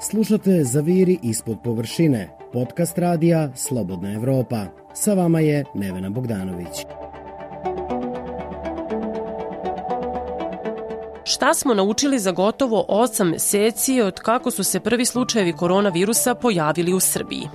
Slušate Zaviri ispod površine, podcast radija Slobodna Evropa. Sa vama je Nevena Bogdanović. Šta smo naučili za gotovo 8 meseci od kako su se prvi slučajevi koronavirusa pojavili u Srbiji?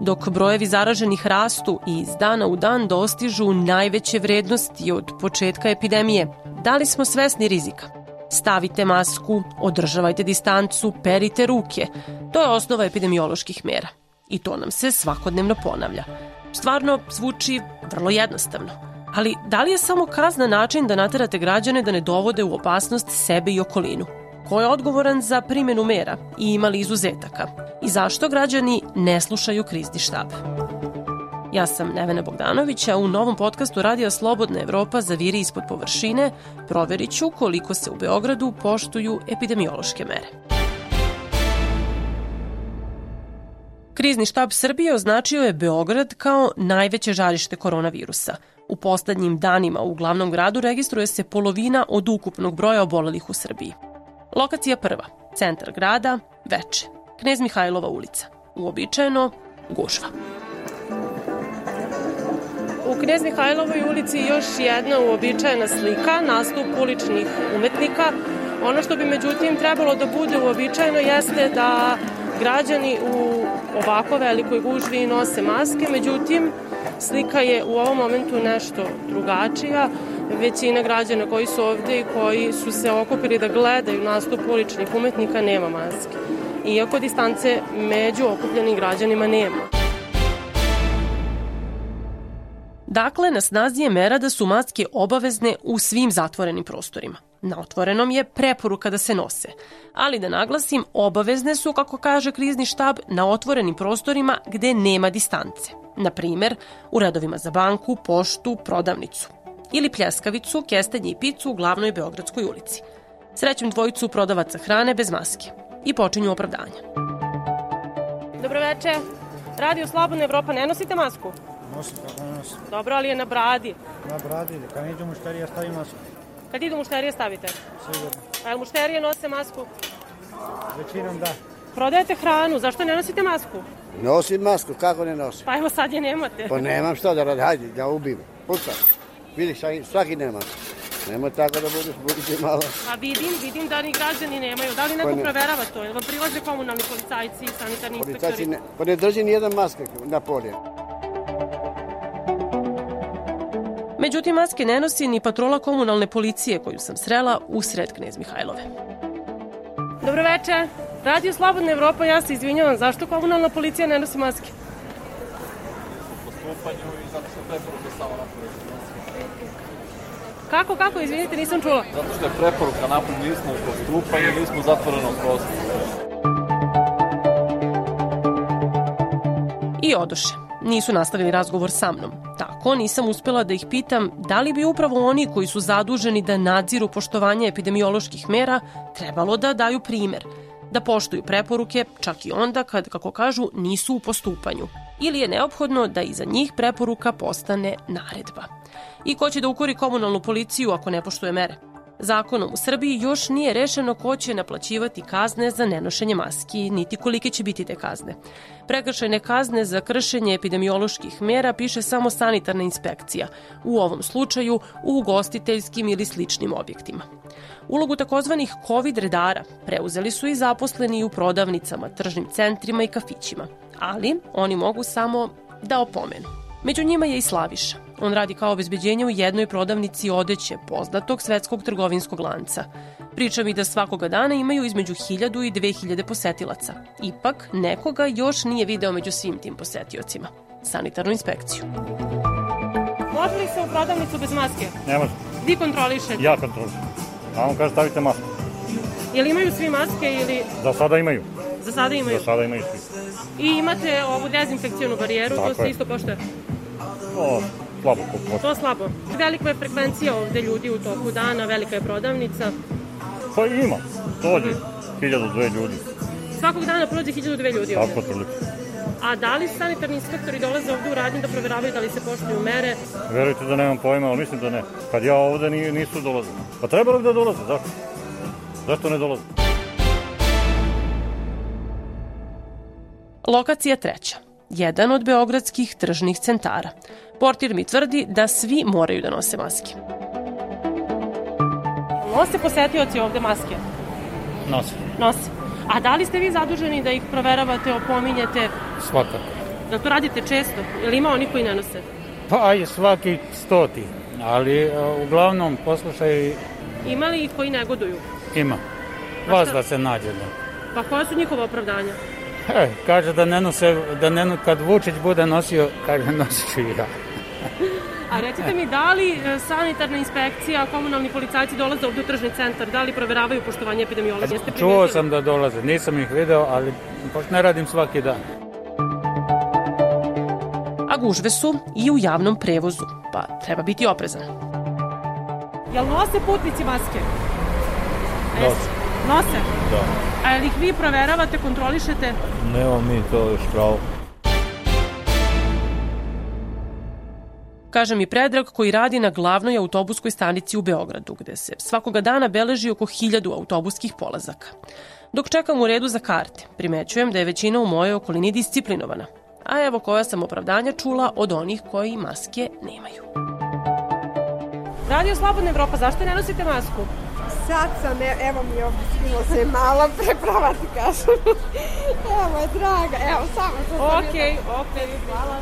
Dok brojevi zaraženih rastu i iz dana u dan dostižu najveće vrednosti od početka epidemije, da li smo svesni rizika? Stavite masku, održavajte distancu, perite ruke. To je osnova epidemioloških mera. I to nam se svakodnevno ponavlja. Stvarno zvuči vrlo jednostavno. Ali da li je samo kazna način da naterate građane da ne dovode u opasnost sebe i okolinu? Ko je odgovoran za primjenu mera i imali izuzetaka? I zašto građani ne slušaju krizni štab? Ja sam Nevena Bogdanović, a u novom podcastu Radija Slobodna Evropa zaviri ispod površine proverit ću koliko se u Beogradu poštuju epidemiološke mere. Krizni štab Srbije označio je Beograd kao najveće žarište koronavirusa. U poslednjim danima u glavnom gradu registruje se polovina od ukupnog broja obolelih u Srbiji. Lokacija prva, centar grada, Veče, Knez Mihajlova ulica. Uobičajeno, gužva. U Knez Mihajlovoj ulici još jedna uobičajena slika, nastup uličnih umetnika. Ono što bi međutim trebalo da bude uobičajeno jeste da građani u ovako velikoj gužvi nose maske, međutim slika je u ovom momentu nešto drugačija. Većina građana koji su ovde i koji su se okupili da gledaju nastup uličnih umetnika nema maske. Iako distance među okupljenim građanima nema. Dakle, na snazi je mera da su maske obavezne u svim zatvorenim prostorima. Na otvorenom je preporuka da se nose. Ali da naglasim, obavezne su, kako kaže krizni štab, na otvorenim prostorima gde nema distance. Na primer, u redovima za banku, poštu, prodavnicu. Ili pljeskavicu, kestenje i picu u glavnoj Beogradskoj ulici. Srećem dvojicu prodavaca hrane bez maske. I počinju opravdanja. Dobroveče. Radio Slobodna Evropa, ne nosite masku? Nosim, kako ne nosim. Dobro, ali je na bradi. Na bradi, kad ne idu mušterija stavim masku. Kad idu mušterije stavite? Sigurno. A mušterije nose masku? Većinom da. Prodajete hranu, zašto ne nosite masku? Nosim masku, kako ne nosim? Pa evo sad je nemate. Pa nemam što da radim, hajde, da ubim. Pucam. Vidiš, svaki nema. Nemoj tako da budeš, budite malo. A vidim, vidim da ni građani nemaju. Da li neko Pa ne. proverava to? Jel vam prilaze komunalni policajci, sanitarni Policajci inspektori? ne, pa ne drži ni jedan maske na polje. Međutim, maske ne nosi ni patrola komunalne policije koju sam srela u sred Knez Mihajlove. Dobroveče. Radio Slobodna Evropa, ja se izvinjavam. Zašto komunalna policija ne nosi maske? postupanju i zato što preporuka samo napravili. Kako, kako? Izvinite, nisam čula. Zato što je preporuka napravili, nismo u postupanju, nismo u zatvorenom prostoru. I odoše. Nisu nastavili razgovor sa mnom. Tako nisam uspela da ih pitam da li bi upravo oni koji su zaduženi da nadziru poštovanje epidemioloških mera trebalo da daju primer, da poštuju preporuke čak i onda kad, kako kažu, nisu u postupanju. Ili je neophodno da iza njih preporuka postane naredba. I ko će da ukori komunalnu policiju ako ne poštuje mere? Zakonom u Srbiji još nije rešeno ko će naplaćivati kazne za nenošenje maski, niti kolike će biti te kazne. Prekršajne kazne za kršenje epidemioloških mera piše samo sanitarna inspekcija, u ovom slučaju u ugostiteljskim ili sličnim objektima. Ulogu takozvanih COVID redara preuzeli su i zaposleni u prodavnicama, tržnim centrima i kafićima, ali oni mogu samo da opomenu. Među njima je i Slaviša. On radi kao obezbeđenje u jednoj prodavnici odeće poznatog svetskog trgovinskog lanca. Priča mi da svakoga dana imaju između 1000 i 2000 posetilaca. Ipak, nekoga još nije video među svim tim posetiocima. Sanitarnu inspekciju. Može li se u prodavnicu bez maske? Ne može. Vi kontrolišete. Ja kontrolišem. A on kaže stavite masku. Jel imaju svi maske ili Za sada imaju. Za sada imaju? Za sada imaju svi. I imate ovu dezinfekcijonu barijeru, to Tako se je. isto poštuje. O, slabo kupo. To slabo. Velika je frekvencija ovde ljudi u toku dana, velika je prodavnica. Pa ima. Dođe. Hiljadu, dve ljudi. Svakog dana prođe 1002 ljudi ovde. Tako otprilike. A da li sanitarni inspektori dolaze ovde u radnju da proveravaju da li se poštuju mere? Verujte da nemam pojma, ali mislim da ne. Kad ja ovde ni, nisu dolazili. Pa trebalo bi da dolaze, zašto? Zašto ne dolaze? Lokacija treća. Jedan od beogradskih tržnih centara. Portir mi tvrdi da svi moraju da nose maske. Nose posetioci ovde maske? Nose. Nose. A da li ste vi zaduženi da ih proveravate, opominjete? Svakako. Da to radite često? Ili ima oni koji ne nose? Pa aj svaki stoti, ali uh, uglavnom poslušaj Ima li ih koji negoduju? ima. A Vas da se nađe. Da. Pa koja su njihova opravdanja? E, kaže da ne nose, da ne, kad Vučić bude nosio, kaže nosit ću i ja. A recite mi, da li e, sanitarna inspekcija, komunalni policajci dolaze ovde u tržni centar, da li proveravaju poštovanje epidemiologije? Jeste Čuo primetili? sam da dolaze, nisam ih video, ali pošto ne radim svaki dan. A gužve su i u javnom prevozu, pa treba biti oprezan. Jel nose putnici maske? Nose. Nose? Da. A jel ih vi proveravate, kontrolišete? Nemamo mi to još pravo. Kaže mi Predrag koji radi na glavnoj autobuskoj stanici u Beogradu, gde se svakoga dana beleži oko hiljadu autobuskih polazaka. Dok čekam u redu za karte, primećujem da je većina u mojoj okolini disciplinovana. A evo koja sam opravdanja čula od onih koji maske nemaju. Radio Slobodna Evropa, zašto ne nosite masku? Sad sam, e- evo mi ovdje skino se malo preprava ti kažem. evo je draga, evo samo što sam Ok, ok, hvala.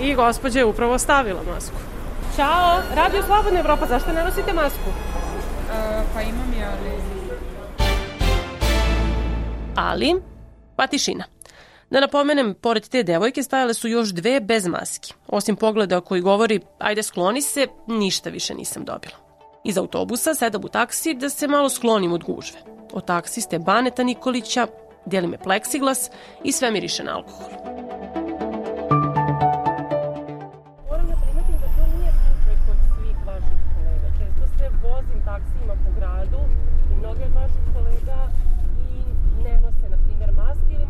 I gospođa je upravo stavila masku. Ćao, Radio Slobodna Evropa, zašto ne nosite masku? pa imam je, ali... Ali, pa tišina. Da napomenem, pored te devojke stajale su još dve bez maski. Osim pogleda koji govori, ajde skloni se, ništa više nisam dobila. Iz autobusa sedam u taksi da se malo sklonim od gužve. Od taksiste Baneta Nikolića deli me pleksiglas i sve miriše na alkohol. Moram da primetim da to nije slučaj kod svih vaših kolega. Često se vozim taksijima po gradu i mnogi od vaših kolega i ne nose, na primjer, maske ili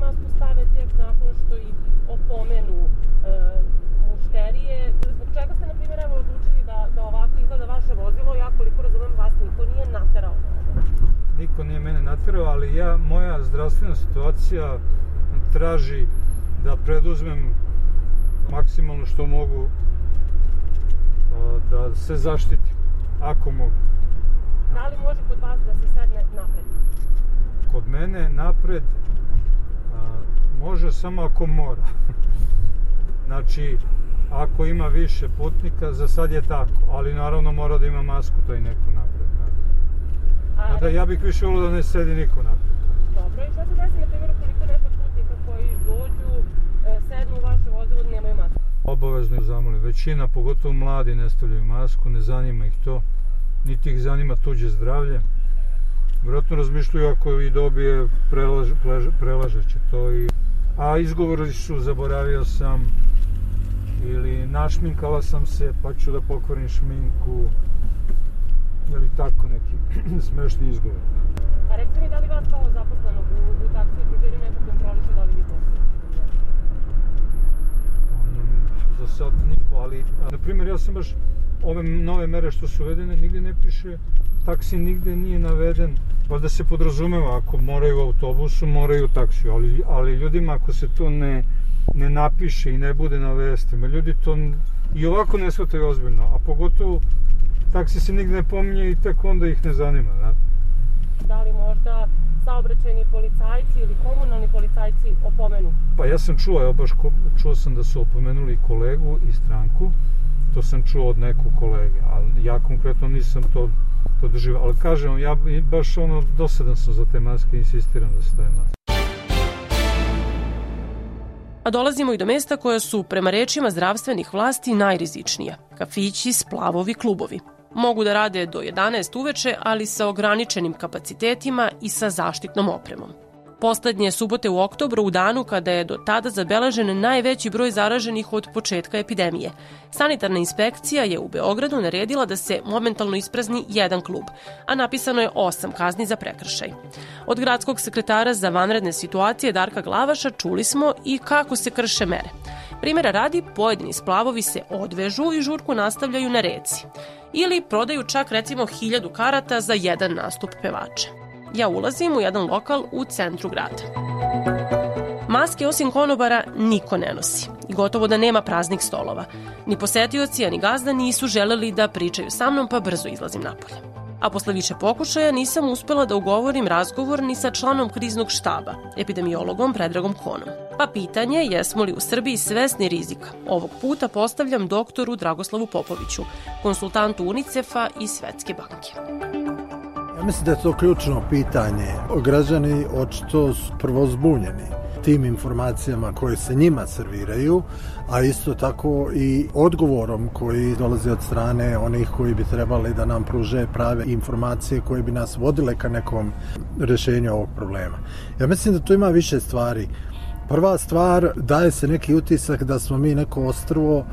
stave tek nakon što ih opomenu e, mušterije. Zbog čega ste, na primjer, evo, odlučili da, da ovako izgleda vaše vozilo? Ja, koliko razumem, vas niko nije naterao. Niko nije mene naterao, ali ja, moja zdravstvena situacija traži da preduzmem maksimalno što mogu a, da se zaštitim, ako mogu. Da li može kod vas da se sedne napred? Kod mene napred može samo ako mora. znači, ako ima više putnika, za sad je tako, ali naravno mora da ima masku taj neko napred. A, A da ja bih više volio da ne sedi niko napred. Dobro, i šta se desi, na primjer, ukoliko neko putnika koji dođu, e, sednu u vaše vozilo da nemaju masku? Obavezno ih zamolim. Većina, pogotovo mladi, ne stavljaju masku, ne zanima ih to, niti ih zanima tuđe zdravlje. Vjerojatno razmišljaju ako i dobije prelaž, plež, prelažeće to. I, a izgovori su zaboravio sam ili našminkala sam se pa ću da pokvarim šminku ili tako neki smešni izgovor. A recite mi da li vas kao zaposlenog u, u taksi udruženju neko kontroliše da li vi to za sad niko, ali na primjer ja sam baš ove nove mere što su uvedene, nigde ne piše taksi nigde nije naveden, valjda se podrazumeva ako moraju u autobusu, moraju u taksiju, ali, ali ljudima ako se to ne, ne napiše i ne bude na vestima, ljudi to i ovako ne shvataju ozbiljno, a pogotovo taksi se nigde ne pominje i tek onda ih ne zanima, znate. Da li možda saobraćajni policajci ili komunalni policajci opomenu? Pa ja sam čuo, evo baš čuo sam da su opomenuli kolegu i stranku, to sam čuo od nekog kolege, ali ja konkretno nisam to, to doživao, ali kažem, ja baš ono, dosadan sam za te maske, insistiram da se staje maske. A dolazimo i do mesta koja su, prema rečima zdravstvenih vlasti, najrizičnija. Kafići, splavovi, klubovi. Mogu da rade do 11 uveče, ali sa ograničenim kapacitetima i sa zaštitnom opremom. Poslednje subote u oktobru, u danu kada je do tada zabeležen najveći broj zaraženih od početka epidemije. Sanitarna inspekcija je u Beogradu naredila da se momentalno isprazni jedan klub, a napisano je osam kazni za prekršaj. Od gradskog sekretara za vanredne situacije Darka Glavaša čuli smo i kako se krše mere. Primera radi, pojedini splavovi se odvežu i žurku nastavljaju na reci. Ili prodaju čak recimo hiljadu karata za jedan nastup pevača. Ja ulazim u jedan lokal u centru grada. Maske osim konobara niko ne nosi i gotovo da nema praznih stolova. Ni posetioci, a ni gazda nisu želeli da pričaju sa mnom, pa brzo izlazim napolje. A posle više pokušaja nisam uspela da ugovorim razgovor ni sa članom kriznog štaba, epidemiologom Predragom Konom. Pa pitanje jesmo li u Srbiji svesni rizika. Ovog puta postavljam doktoru Dragoslavu Popoviću, konsultantu UNICEF-a i Svetske banke. Mislim da je to ključno pitanje. Građani očito su prvo zbunjeni tim informacijama koje se njima serviraju, a isto tako i odgovorom koji dolazi od strane onih koji bi trebali da nam pruže prave informacije koje bi nas vodile ka nekom rešenju ovog problema. Ja mislim da tu ima više stvari. Prva stvar, daje se neki utisak da smo mi neko ostrvo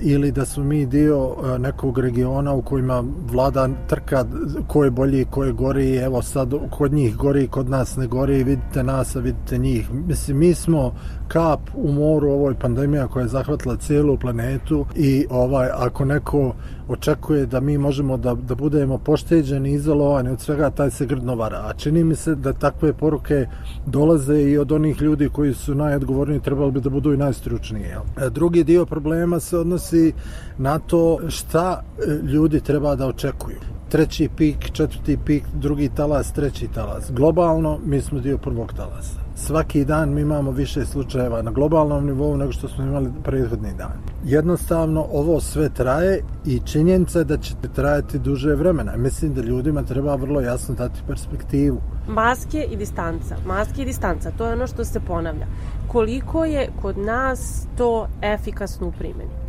ili da smo mi dio e, nekog regiona u kojima vlada trka ko je bolji, ko je gori, evo sad kod njih gori, kod nas ne gori, vidite nas, a vidite njih. Mislim, mi smo kap u moru ovoj pandemija koja je zahvatila cijelu planetu i ovaj ako neko očekuje da mi možemo da, da budemo pošteđeni, izolovani od svega, taj se grdno vara. A čini mi se da takve poruke dolaze i od onih ljudi koji su najodgovorniji, trebali bi da budu i najstručniji. E, drugi dio problema se odnosi na to šta e, ljudi treba da očekuju treći pik, četvrti pik, drugi talas, treći talas. Globalno mi smo dio prvog talasa svaki dan mi imamo više slučajeva na globalnom nivou nego što smo imali prethodni dan. Jednostavno ovo sve traje i činjenica je da će trajati duže vremena. Mislim da ljudima treba vrlo jasno dati perspektivu. Maske i distanca. Maske i distanca, to je ono što se ponavlja. Koliko je kod nas to efikasno u primjeni?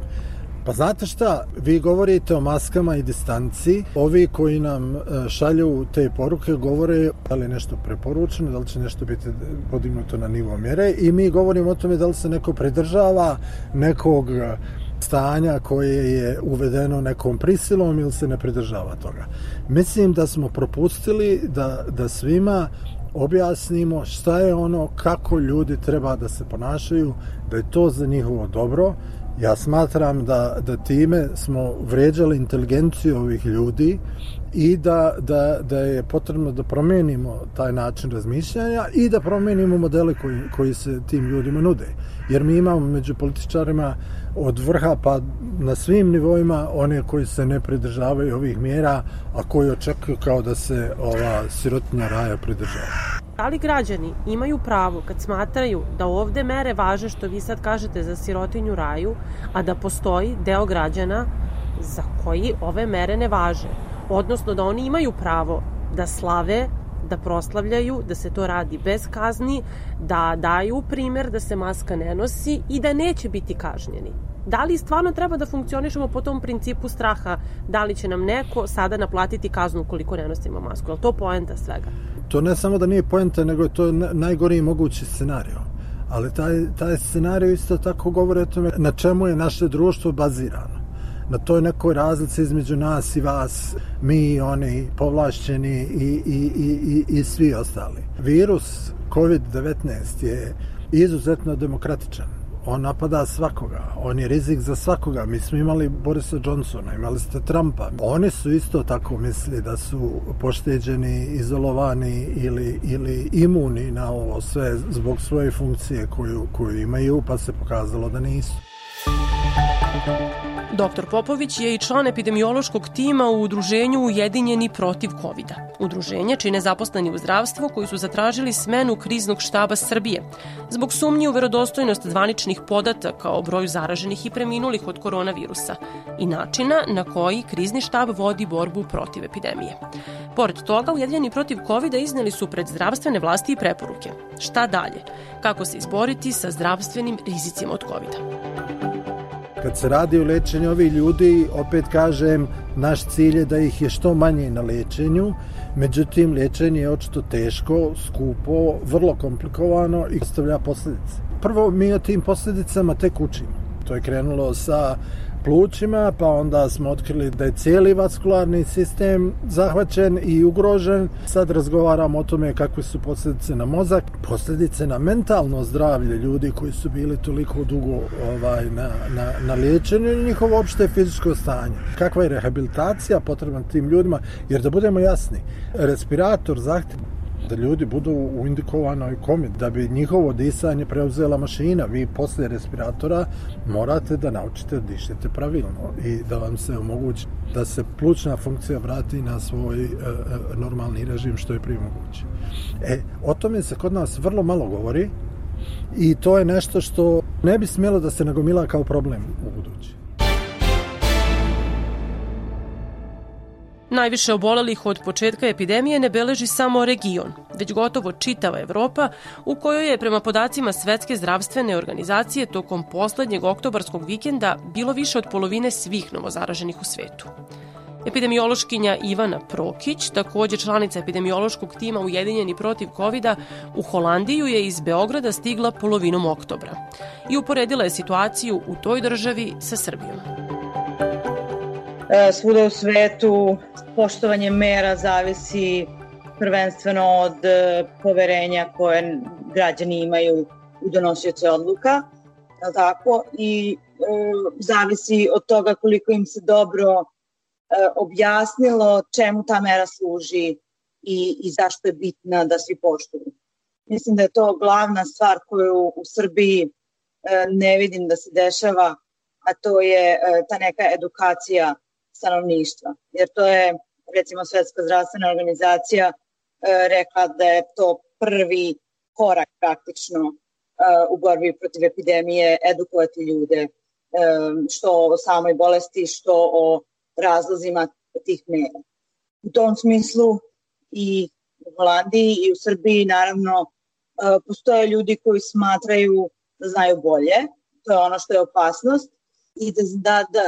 Pa znate šta, vi govorite o maskama i distanci. Ovi koji nam e, šalju te poruke govore da li je nešto preporučeno, da li će nešto biti podignuto na nivo mjere i mi govorimo o tome da li se neko pridržava nekog stanja koje je uvedeno nekom prisilom ili se ne pridržava toga. Mislim da smo propustili da, da svima objasnimo šta je ono, kako ljudi treba da se ponašaju, da je to za njihovo dobro Ja smatram da, da time smo vređali inteligenciju ovih ljudi i da, da, da je potrebno da promenimo taj način razmišljanja i da promenimo modele koji, koji se tim ljudima nude. Jer mi imamo među političarima od vrha pa na svim nivoima one koji se ne pridržavaju ovih mjera, a koji očekuju kao da se ova sirotinja raja pridržava. Da li građani imaju pravo kad smatraju da ovde mere važe što vi sad kažete za sirotinju raju, a da postoji deo građana za koji ove mere ne važe? Odnosno da oni imaju pravo da slave, da proslavljaju, da se to radi bez kazni, da daju primer da se maska ne nosi i da neće biti kažnjeni. Da li stvarno treba da funkcionišemo po tom principu straha? Da li će nam neko sada naplatiti kaznu koliko ne nosimo masku? Je to poenta svega? to ne samo da nije poenta, nego je to najgoriji mogući scenario. Ali taj, taj scenario isto tako govori o tome na čemu je naše društvo bazirano. Na toj nekoj razlici između nas i vas, mi, oni, povlašćeni i, i, i, i, i svi ostali. Virus COVID-19 je izuzetno demokratičan on napada svakoga, on je rizik za svakoga. Mi smo imali Borisa Johnsona, imali ste Trumpa. Oni su isto tako mislili da su pošteđeni, izolovani ili, ili imuni na ovo sve zbog svoje funkcije koju, koju imaju, pa se pokazalo da nisu. Dr. Popović je i član epidemiološkog tima u udruženju Ujedinjeni protiv covid -a. Udruženje čine zaposleni u zdravstvu koji su zatražili smenu kriznog štaba Srbije zbog sumnji u verodostojnost zvaničnih podataka o broju zaraženih i preminulih od koronavirusa i načina na koji krizni štab vodi borbu protiv epidemije. Pored toga, Ujedinjeni protiv covid -a izneli su pred zdravstvene vlasti i preporuke. Šta dalje? Kako se izboriti sa zdravstvenim rizicima od covid -a? Kad se radi o lečenju ovih ljudi, opet kažem, naš cilj je da ih je što manje na lečenju, međutim, lečenje je očito teško, skupo, vrlo komplikovano i ostavlja posledice. Prvo, mi o tim posledicama tek učimo. To je krenulo sa plućima, pa onda smo otkrili da je cijeli vaskularni sistem zahvaćen i ugrožen. Sad razgovaramo o tome kakve su posljedice na mozak, posljedice na mentalno zdravlje ljudi koji su bili toliko dugo ovaj, na, na, na liječenju i njihovo opšte fizičko stanje. Kakva je rehabilitacija potrebna tim ljudima, jer da budemo jasni, respirator zahtjeva da ljudi budu u indikovanoj komi, da bi njihovo disanje preuzela mašina. Vi posle respiratora morate da naučite da dišete pravilno i da vam se omogući da se plućna funkcija vrati na svoj e, e, normalni režim što je prije moguće. E, o tome se kod nas vrlo malo govori i to je nešto što ne bi smjelo da se nagomila kao problem u budući. Najviše obolelih od početka epidemije ne beleži samo region, već gotovo čitava Evropa, u kojoj je prema podacima Svetske zdravstvene organizacije tokom poslednjeg oktobarskog vikenda bilo više od polovine svih novozaraženih u svetu. Epidemiološkinja Ivana Prokić, takođe članica epidemiološkog tima Ujedinjeni protiv covid u Holandiju je iz Beograda stigla polovinom oktobra i uporedila je situaciju u toj državi sa Srbijom. E, svuda u svetu poštovanje mera zavisi prvenstveno od e, poverenja koje građani imaju u donosioce odluka, je tako? I e, zavisi od toga koliko im se dobro e, objasnilo čemu ta mera služi i, i zašto je bitna da svi poštuju. Mislim da je to glavna stvar koju u Srbiji e, ne vidim da se dešava, a to je e, ta neka edukacija stanovništva. Jer to je, recimo, Svetska zdravstvena organizacija e, rekla da je to prvi korak praktično e, u borbi protiv epidemije, edukovati ljude e, što o samoj bolesti, što o razlozima tih mera. U tom smislu i u Holandiji i u Srbiji naravno postoje ljudi koji smatraju da znaju bolje, to je ono što je opasnost, i da, da, da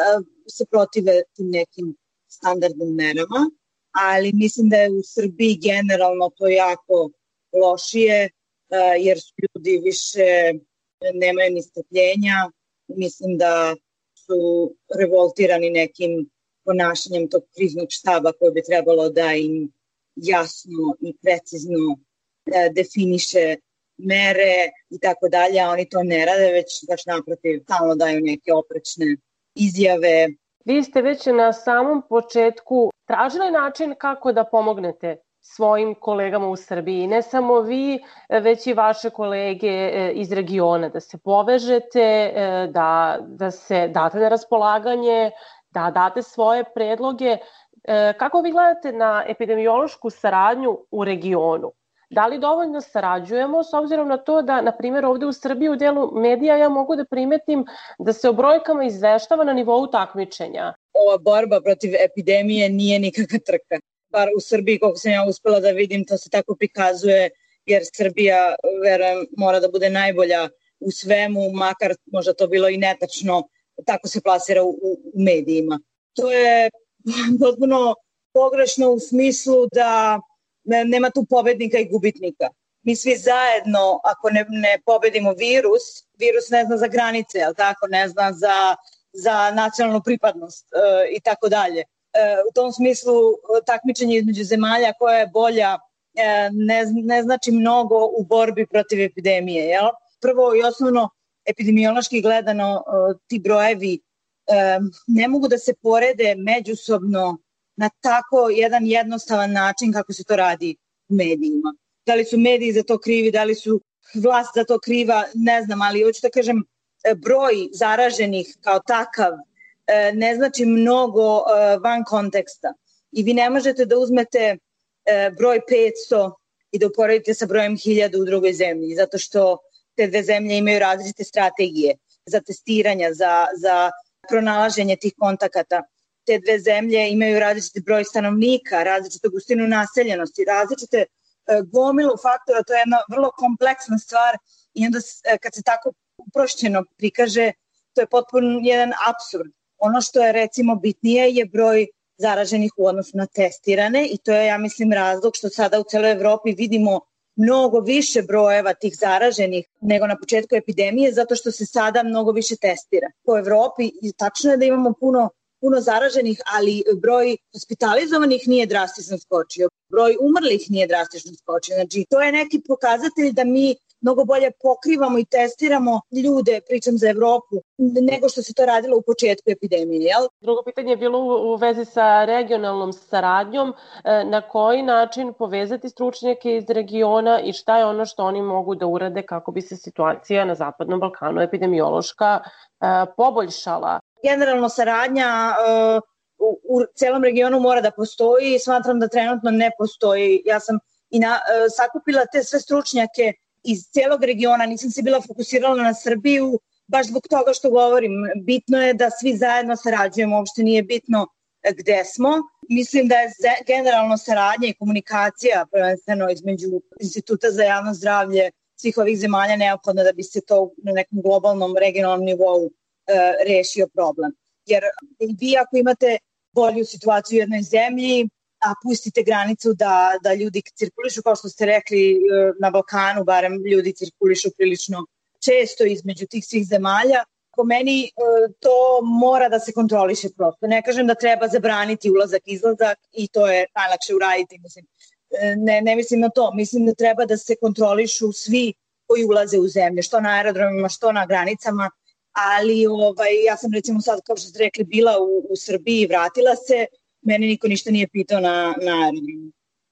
se protive tim nekim standardnim merama, ali mislim da je u Srbiji generalno to jako lošije, jer su ljudi više nemaju ni strpljenja, mislim da su revoltirani nekim ponašanjem tog kriznog štaba koje bi trebalo da im jasno i precizno e, definiše mere i tako dalje, a oni to ne rade, već baš naprotiv, stalno daju neke oprečne izjave. Vi ste već na samom početku tražili način kako da pomognete svojim kolegama u Srbiji. Ne samo vi, već i vaše kolege e, iz regiona, da se povežete, e, da, da se date na raspolaganje, da date svoje predloge. E, kako vi gledate na epidemiološku saradnju u regionu? Da li dovoljno sarađujemo s obzirom na to da, na primjer, ovde u Srbiji u delu medija ja mogu da primetim da se o brojkama izveštava na nivou takmičenja. Ova borba protiv epidemije nije nikakva trka. Bar u Srbiji, koliko sam ja uspela da vidim, to se tako prikazuje, jer Srbija, verujem, mora da bude najbolja u svemu, makar možda to bilo i netačno, tako se plasira u, u medijima. To je potpuno pogrešno u smislu da nema tu pobednika i gubitnika. Mi svi zajedno, ako ne, ne pobedimo virus, virus ne zna za granice, ali tako, ne zna za, za nacionalnu pripadnost e, i tako dalje. E, u tom smislu takmičenje između zemalja koja je bolja e, ne, ne znači mnogo u borbi protiv epidemije. Jel? Prvo i osnovno, epidemiološki gledano, ti brojevi ne mogu da se porede međusobno na tako jedan jednostavan način kako se to radi u medijima. Da li su mediji za to krivi, da li su vlast za to kriva, ne znam, ali hoću da kažem, e, broj zaraženih kao takav e, ne znači mnogo e, van konteksta. I vi ne možete da uzmete broj 500 i da uporedite sa brojem 1000 u drugoj zemlji, zato što te dve zemlje imaju različite strategije za testiranja, za, za pronalaženje tih kontakata te dve zemlje imaju različiti broj stanovnika, različitu gustinu naseljenosti, različite e, gomilu faktora, to je jedna vrlo kompleksna stvar i onda e, kad se tako uprošćeno prikaže, to je potpuno jedan absurd. Ono što je recimo bitnije je broj zaraženih u odnosu na testirane i to je, ja mislim, razlog što sada u celoj Evropi vidimo mnogo više brojeva tih zaraženih nego na početku epidemije, zato što se sada mnogo više testira. Po Evropi i tačno je da imamo puno puno zaraženih, ali broj hospitalizovanih nije drastično skočio. broj umrlih nije drastično skočio. Znači, to je neki pokazatelj da mi mnogo bolje pokrivamo i testiramo ljude, pričam za Evropu, nego što se to radilo u početku epidemije. Jel? Drugo pitanje je bilo u, vezi sa regionalnom saradnjom. E, na koji način povezati stručnjake iz regiona i šta je ono što oni mogu da urade kako bi se situacija na Zapadnom Balkanu epidemiološka e, poboljšala? Generalno saradnja e, u, u celom regionu mora da postoji i smatram da trenutno ne postoji. Ja sam i na, sakupila te sve stručnjake iz celog regiona, nisam se bila fokusirala na Srbiju, baš zbog toga što govorim. Bitno je da svi zajedno sarađujemo, uopšte nije bitno e, gde smo. Mislim da je generalno saradnja i komunikacija prvenstveno između Instituta za javno zdravlje svih ovih zemalja neophodno da bi se to na nekom globalnom, regionalnom nivou rešio problem. Jer vi ako imate bolju situaciju u jednoj zemlji, a pustite granicu da, da ljudi cirkulišu, kao što ste rekli, e, na Balkanu barem ljudi cirkulišu prilično često između tih svih zemalja. Po meni e, to mora da se kontroliše prosto. Ne kažem da treba zabraniti ulazak, izlazak i to je najlakše uraditi. Mislim. E, ne, ne mislim na to. Mislim da treba da se kontrolišu svi koji ulaze u zemlje, što na aerodromima, što na granicama, ali ovaj, ja sam recimo sad, kao što ste rekli, bila u, u Srbiji, vratila se, mene niko ništa nije pitao na, na aerodromu.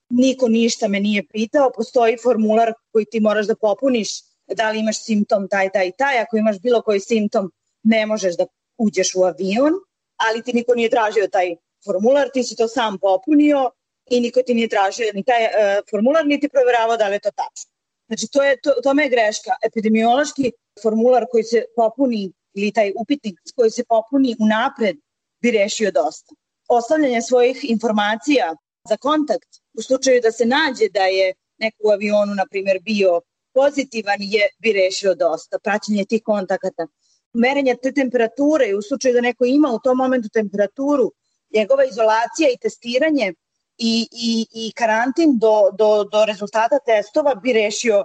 Niko ništa me nije pitao, postoji formular koji ti moraš da popuniš da li imaš simptom taj, taj, taj, ako imaš bilo koji simptom ne možeš da uđeš u avion, ali ti niko nije tražio taj formular, ti si to sam popunio i niko ti nije tražio ni taj uh, formular, niti proveravao da li je to tačno. Znači, to je, to, tome je greška. Epidemiološki formular koji se popuni ili taj upitnik koji se popuni unapred bi rešio dosta ostavljanje svojih informacija za kontakt u slučaju da se nađe da je neko u avionu, na primjer, bio pozitivan je bi rešio dosta, praćenje tih kontakata. Merenje te temperature u slučaju da neko ima u tom momentu temperaturu, njegova izolacija i testiranje i, i, i karantin do, do, do rezultata testova bi rešio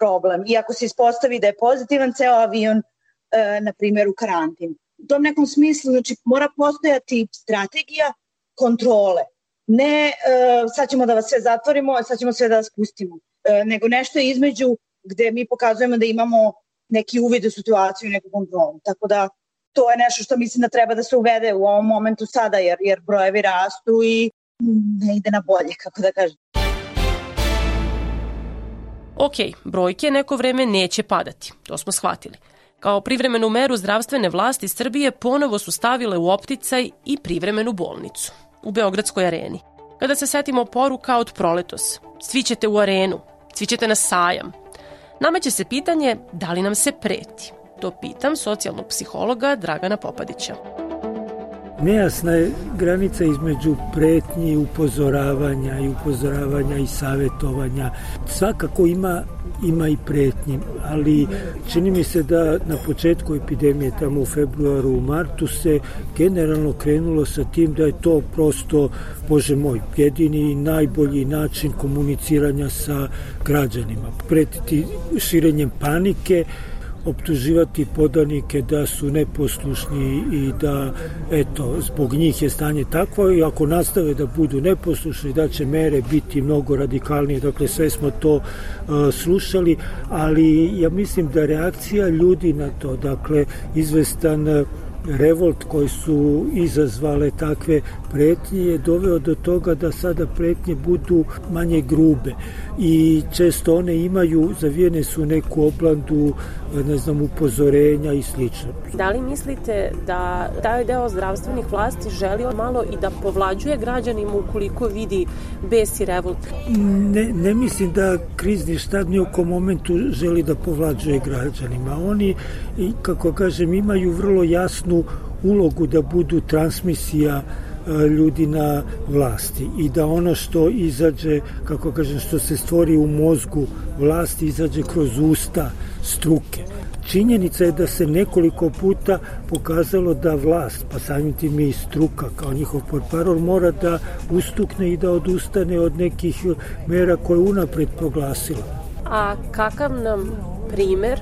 problem. I ako se ispostavi da je pozitivan ceo avion, e, na primjer, u karantin u tom nekom smislu, znači mora postojati strategija kontrole. Ne e, sad ćemo da vas sve zatvorimo, sad ćemo sve da vas pustimo, e, nego nešto između gde mi pokazujemo da imamo neki uvid u situaciju i neku kontrolu. Tako da to je nešto što mislim da treba da se uvede u ovom momentu sada, jer, jer brojevi rastu i ne ide na bolje, kako da kažem. Ok, brojke neko vreme neće padati, to smo shvatili. Kao privremenu meru zdravstvene vlasti Srbije ponovo su stavile u opticaj i privremenu bolnicu u Beogradskoj areni. Kada se setimo poruka od proletos, svi ćete u arenu, svi ćete na sajam. Nameće se pitanje da li nam se preti. To pitam socijalnog psihologa Dragana Popadića. Nejasna je granica između pretnji, upozoravanja i upozoravanja i savetovanja. Svakako ima ima i pretnji, ali čini mi se da na početku epidemije, tamo u februaru, u martu, se generalno krenulo sa tim da je to prosto, bože moj, jedini i najbolji način komuniciranja sa građanima. Pretiti širenjem panike, optuživati podanike da su neposlušni i da eto zbog njih je stanje takvo i ako nastave da budu neposlušni da će mere biti mnogo radikalnije. Dakle sve smo to uh, slušali ali ja mislim da reakcija ljudi na to dakle izvestan uh, revolt koji su izazvale takve pretnje je doveo do toga da sada pretnje budu manje grube i često one imaju, zavijene su neku oblandu, ne znam, upozorenja i slično. Da li mislite da taj deo zdravstvenih vlasti želi malo i da povlađuje građanima ukoliko vidi bes i revolt? Ne, ne mislim da krizni štab ni oko momentu želi da povlađuje građanima. Oni, kako kažem, imaju vrlo jasnu ulogu da budu transmisija E, ljudi na vlasti i da ono što izađe, kako kažem, što se stvori u mozgu vlasti izađe kroz usta struke. Činjenica je da se nekoliko puta pokazalo da vlast, pa samim tim i struka kao njihov portparol, mora da ustukne i da odustane od nekih mera koje unapred proglasila. A kakav nam primer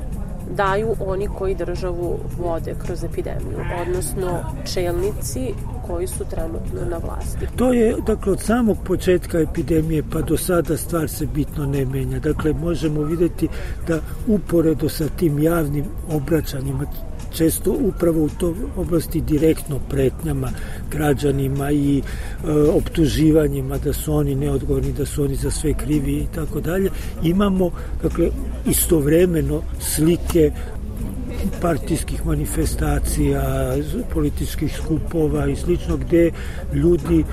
daju oni koji državu vode kroz epidemiju, odnosno čelnici koji su trenutno na vlasti. To je, dakle, od samog početka epidemije pa do sada stvar se bitno ne menja. Dakle, možemo videti da uporedo sa tim javnim obraćanjima često upravo u toj oblasti direktno pretnjama građanima i e, optuživanjima da su oni neodgovorni, da su oni za sve krivi i tako dalje. Imamo dakle istovremeno slike partijskih manifestacija, političkih skupova i slično gde ljudi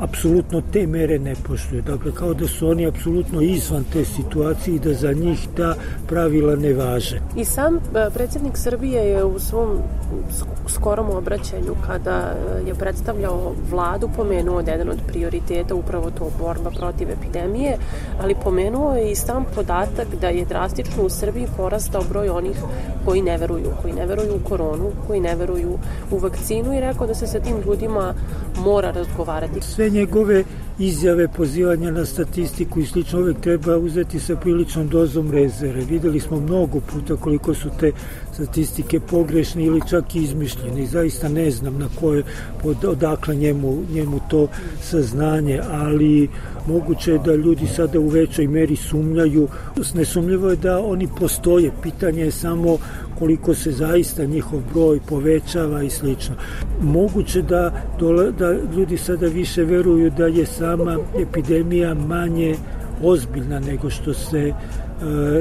apsolutno te mere ne poštuju. Dakle, kao da su oni apsolutno izvan te situacije i da za njih ta pravila ne važe. I sam e, predsjednik Srbije je u svom skorom obraćanju kada je predstavljao vladu pomenuo da je jedan od prioriteta upravo to borba protiv epidemije, ali pomenuo je i sam podatak da je drastično u Srbiji porastao broj onih koji ne veruju, koji ne veruju u koronu, koji ne veruju u vakcinu i rekao da se sa tim ljudima mora razgovarati. Sve njegove izjave, pozivanja na statistiku i slično uvek treba uzeti sa priličnom dozom rezere. Videli smo mnogo puta koliko su te statistike pogrešne ili čak i izmišljene zaista ne znam na koje, odakle njemu, njemu to saznanje, ali moguće je da ljudi sada u većoj meri sumnjaju. Nesumljivo je da oni postoje, pitanje je samo koliko se zaista njihov broj povećava i slično. Moguće da, da ljudi sada više veruju da je sama epidemija manje ozbiljna nego što se e,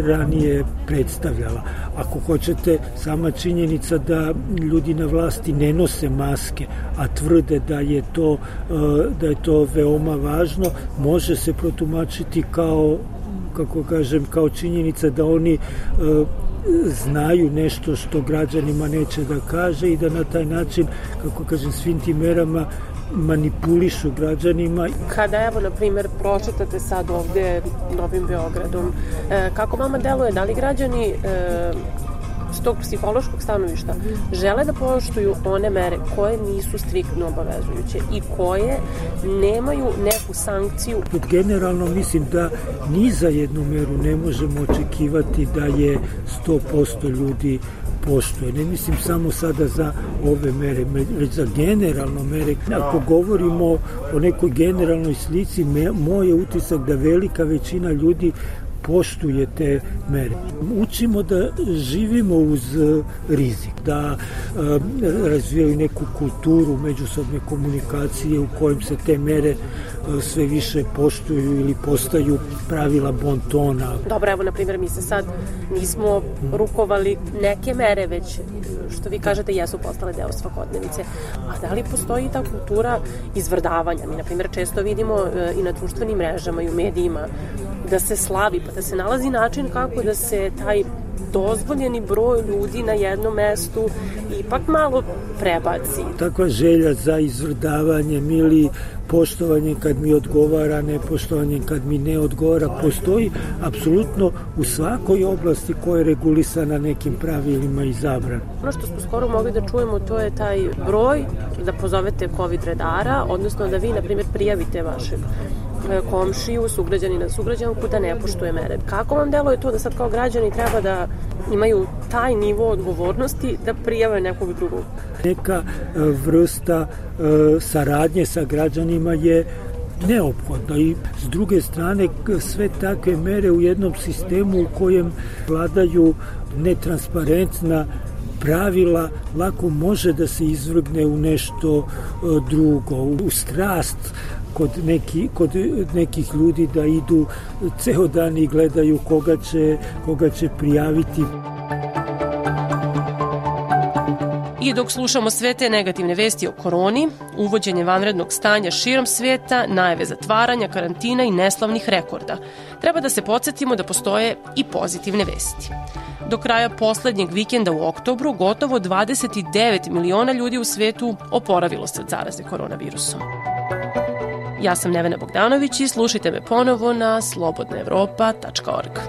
ranije predstavljala. Ako hoćete, sama činjenica da ljudi na vlasti ne nose maske, a tvrde da je to, e, da je to veoma važno, može se protumačiti kao kako kažem, kao činjenica da oni e, znaju nešto što građanima neće da kaže i da na taj način, kako kažem, svim tim merama manipulišu građanima. Kada, evo, na primjer, pročetate sad ovde Novim Beogradom, e, kako vama deluje, da li građani e, s tog psihološkog stanovišta žele da poštuju one mere koje nisu striktno obavezujuće i koje nemaju neku sankciju. Generalno mislim da ni za jednu meru ne možemo očekivati da je 100% ljudi poštuje. Ne mislim samo sada za ove mere, već za generalno mere. Ako govorimo o nekoj generalnoj slici, moj je utisak da velika većina ljudi poštuje te mere. Učimo da živimo uz e, rizik, da e, razvijaju neku kulturu međusobne komunikacije u kojem se te mere e, sve više poštuju ili postaju pravila bontona. Dobro, evo, na primjer, mi se sad nismo rukovali neke mere, već, što vi kažete, jesu postale deo svakodnevice. A da li postoji ta kultura izvrdavanja? Mi, na primjer, često vidimo i na društvenim mrežama i u medijima da se slavi, pa da se nalazi način kako da se taj dozvoljeni broj ljudi na jednom mestu ipak malo prebaci. Takva želja za izvrdavanjem ili poštovanje kad mi odgovara, nepoštovanje kad mi ne odgovara, postoji apsolutno u svakoj oblasti koja je regulisana nekim pravilima i zabran. Ono što smo skoro mogli da čujemo to je taj broj da pozovete COVID redara, odnosno da vi, na primjer, prijavite vašeg komšiju, sugrađanina, sugrađanku da ne poštuje mere. Kako vam deluje to da sad kao građani treba da imaju taj nivo odgovornosti da prijave nekog drugog? Neka e, vrsta e, saradnje sa građanima je neophodno i s druge strane sve takve mere u jednom sistemu u kojem vladaju netransparentna pravila lako može da se izvrgne u nešto drugo, u strast kod, neki, kod nekih ljudi da idu ceo dan i gledaju koga će, koga će prijaviti. I dok slušamo sve te negativne vesti o koroni, uvođenje vanrednog stanja širom sveta, najave zatvaranja, karantina i neslavnih rekorda, treba da se podsjetimo da postoje i pozitivne vesti. Do kraja poslednjeg vikenda u oktobru gotovo 29 miliona ljudi u svetu oporavilo se od zaraze koronavirusom. Ja sam Nevena Bogdanović i slušajte me ponovo na slobodnaevropa.org.